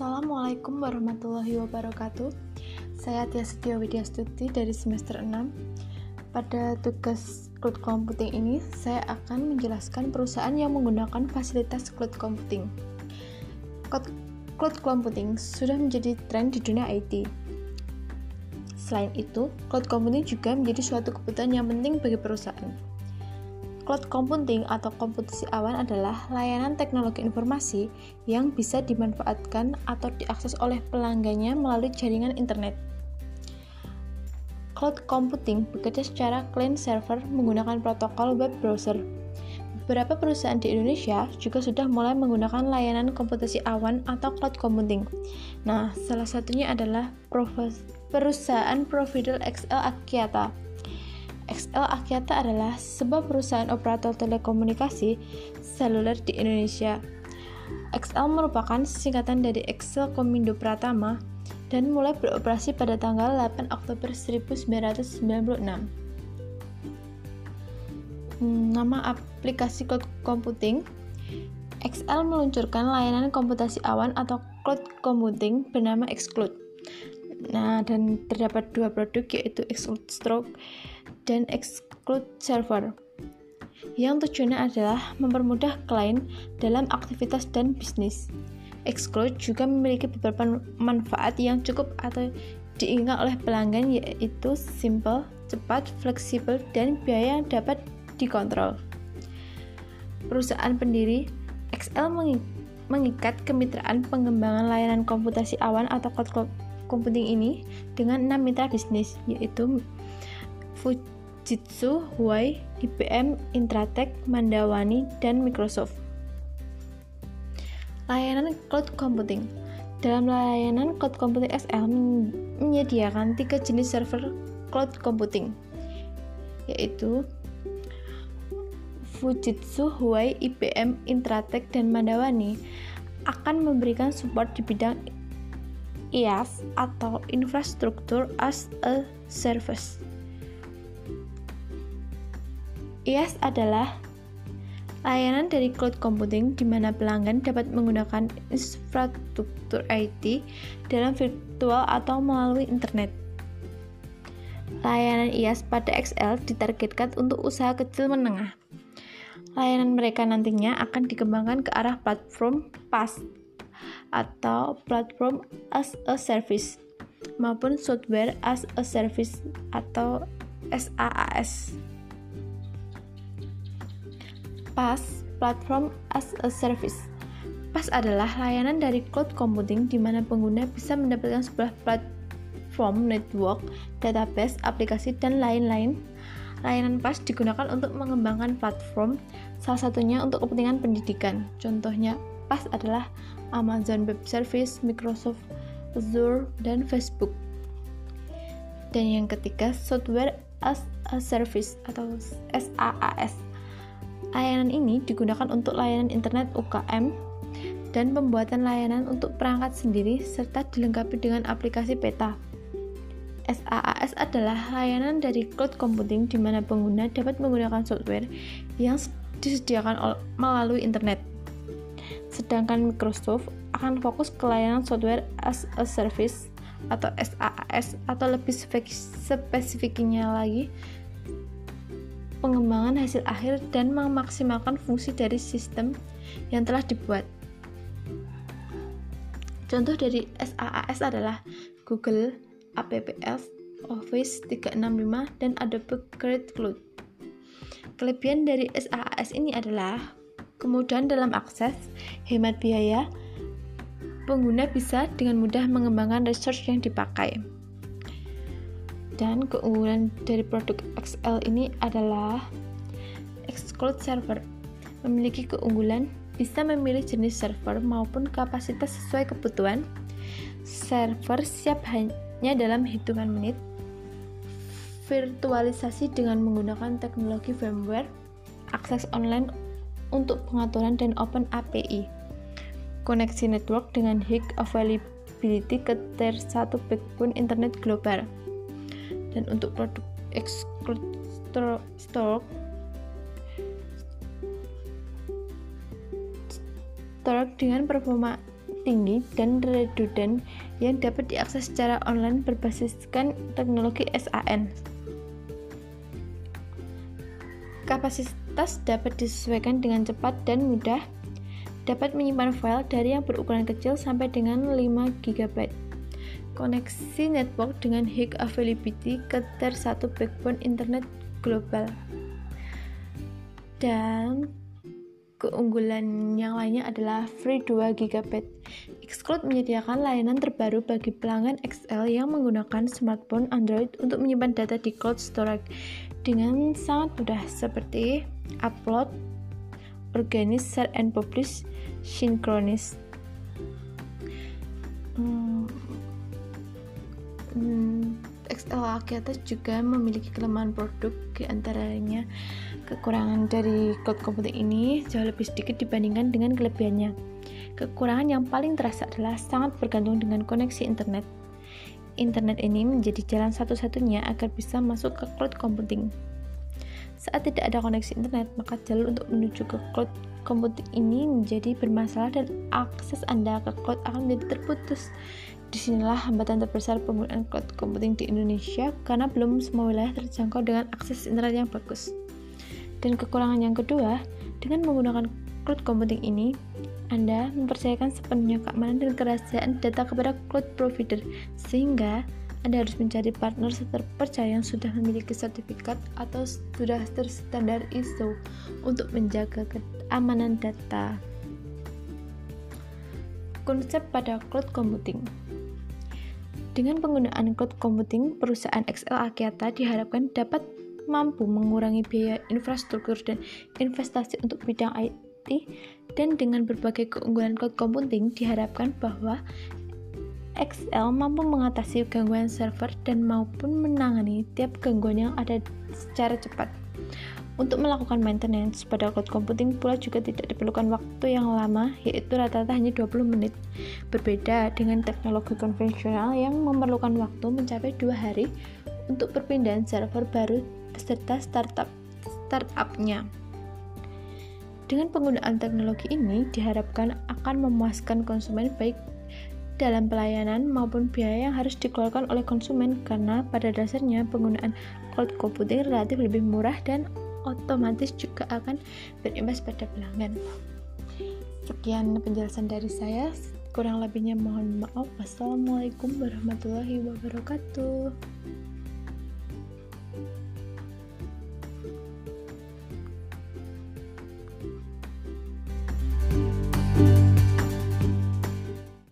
Assalamualaikum warahmatullahi wabarakatuh. Saya Tia Setia Widya Stuti dari semester 6 Pada tugas cloud computing ini Saya akan menjelaskan perusahaan yang menggunakan fasilitas cloud computing. Cloud computing sudah menjadi tren di dunia IT Selain itu, cloud computing juga menjadi suatu kebutuhan yang penting bagi perusahaan Cloud computing atau komputasi awan adalah layanan teknologi informasi yang bisa dimanfaatkan atau diakses oleh pelanggannya melalui jaringan internet. Cloud computing bekerja secara client server menggunakan protokol web browser. Beberapa perusahaan di Indonesia juga sudah mulai menggunakan layanan komputasi awan atau cloud computing. Nah, salah satunya adalah perusahaan provider XL Akyata XL Akyata adalah sebuah perusahaan operator telekomunikasi seluler di Indonesia. XL merupakan singkatan dari XL Komindo Pratama dan mulai beroperasi pada tanggal 8 Oktober 1996. Nama aplikasi cloud computing XL meluncurkan layanan komputasi awan atau cloud computing bernama Xcloud. Nah, dan terdapat dua produk yaitu Xcloud Stroke dan Xcloud Server yang tujuannya adalah mempermudah klien dalam aktivitas dan bisnis. Xcloud juga memiliki beberapa manfaat yang cukup atau diingat oleh pelanggan yaitu simple, cepat, fleksibel, dan biaya yang dapat dikontrol. Perusahaan pendiri XL mengikat kemitraan pengembangan layanan komputasi awan atau cloud computing ini dengan enam mitra bisnis yaitu Fujitsu, Huawei, IBM, Intratech, Mandawani, dan Microsoft. Layanan cloud computing dalam layanan cloud computing SL menyediakan tiga jenis server cloud computing yaitu Fujitsu, Huawei, IBM, Intratech, dan Mandawani akan memberikan support di bidang IaaS atau Infrastructure as a Service. IaaS adalah layanan dari cloud computing di mana pelanggan dapat menggunakan infrastruktur IT dalam virtual atau melalui internet. Layanan IaaS pada XL ditargetkan untuk usaha kecil menengah. Layanan mereka nantinya akan dikembangkan ke arah platform PaaS atau platform as a service maupun software as a service atau SaaS. PaaS Platform as a Service. PaaS adalah layanan dari cloud computing di mana pengguna bisa mendapatkan sebuah platform network, database, aplikasi, dan lain-lain. Layanan PaaS digunakan untuk mengembangkan platform, salah satunya untuk kepentingan pendidikan. Contohnya, PaaS adalah Amazon Web Service, Microsoft Azure, dan Facebook. Dan yang ketiga, Software as a Service atau SaaS. Layanan ini digunakan untuk layanan internet UKM dan pembuatan layanan untuk perangkat sendiri serta dilengkapi dengan aplikasi peta. SaaS adalah layanan dari cloud computing di mana pengguna dapat menggunakan software yang disediakan melalui internet. Sedangkan Microsoft akan fokus ke layanan software as a service atau SaaS atau lebih spesifiknya lagi pengembangan hasil akhir dan memaksimalkan fungsi dari sistem yang telah dibuat. Contoh dari SaaS adalah Google Apps, Office 365, dan Adobe Creative Cloud. Kelebihan dari SaaS ini adalah kemudahan dalam akses, hemat biaya, pengguna bisa dengan mudah mengembangkan research yang dipakai. Dan keunggulan dari produk XL ini adalah Xcloud Server. Memiliki keunggulan bisa memilih jenis server maupun kapasitas sesuai kebutuhan. Server siap hanya dalam hitungan menit. Virtualisasi dengan menggunakan teknologi firmware, akses online untuk pengaturan dan Open API. Koneksi network dengan high availability ke tier 1 backbone internet global. Dan untuk produk stock Storage dengan performa tinggi dan redundant yang dapat diakses secara online berbasiskan teknologi SAN. Kapasitas dapat disesuaikan dengan cepat dan mudah, dapat menyimpan file dari yang berukuran kecil sampai dengan 5 GB. Koneksi network dengan high availability ke tier 1 backbone internet global. Dan Keunggulan yang lainnya adalah free 2 GB. Xcloud menyediakan layanan terbaru bagi pelanggan XL yang menggunakan smartphone Android untuk menyimpan data di cloud storage dengan sangat mudah seperti upload, organize, share and publish. Hmm, hmm, XL Akeata juga memiliki kelemahan produk di antaranya Kekurangan dari cloud computing ini jauh lebih sedikit dibandingkan dengan kelebihannya. Kekurangan yang paling terasa adalah sangat bergantung dengan koneksi internet. Internet ini menjadi jalan satu-satunya agar bisa masuk ke cloud computing. Saat tidak ada koneksi internet, maka jalur untuk menuju ke cloud computing ini menjadi bermasalah dan akses Anda ke cloud akan menjadi terputus. Di sinilah hambatan terbesar penggunaan cloud computing di Indonesia karena belum semua wilayah terjangkau dengan akses internet yang bagus. Dan kekurangan yang kedua, dengan menggunakan cloud computing ini, Anda mempercayakan sepenuhnya keamanan dan kerahasiaan data kepada cloud provider, sehingga Anda harus mencari partner terpercaya yang sudah memiliki sertifikat atau sudah terstandar ISO untuk menjaga keamanan data. Konsep pada cloud computing dengan penggunaan cloud computing, perusahaan XL Akyata diharapkan dapat mampu mengurangi biaya infrastruktur dan investasi untuk bidang IT dan dengan berbagai keunggulan cloud computing diharapkan bahwa XL mampu mengatasi gangguan server dan maupun menangani tiap gangguan yang ada secara cepat. Untuk melakukan maintenance pada cloud computing pula juga tidak diperlukan waktu yang lama, yaitu rata-rata hanya 20 menit. Berbeda dengan teknologi konvensional yang memerlukan waktu mencapai dua hari untuk perpindahan server baru beserta startup startupnya. Dengan penggunaan teknologi ini diharapkan akan memuaskan konsumen baik dalam pelayanan maupun biaya yang harus dikeluarkan oleh konsumen karena pada dasarnya penggunaan cloud computing relatif lebih murah dan otomatis juga akan berimbas pada pelanggan. Sekian penjelasan dari saya. Kurang lebihnya mohon maaf. Wassalamualaikum warahmatullahi wabarakatuh.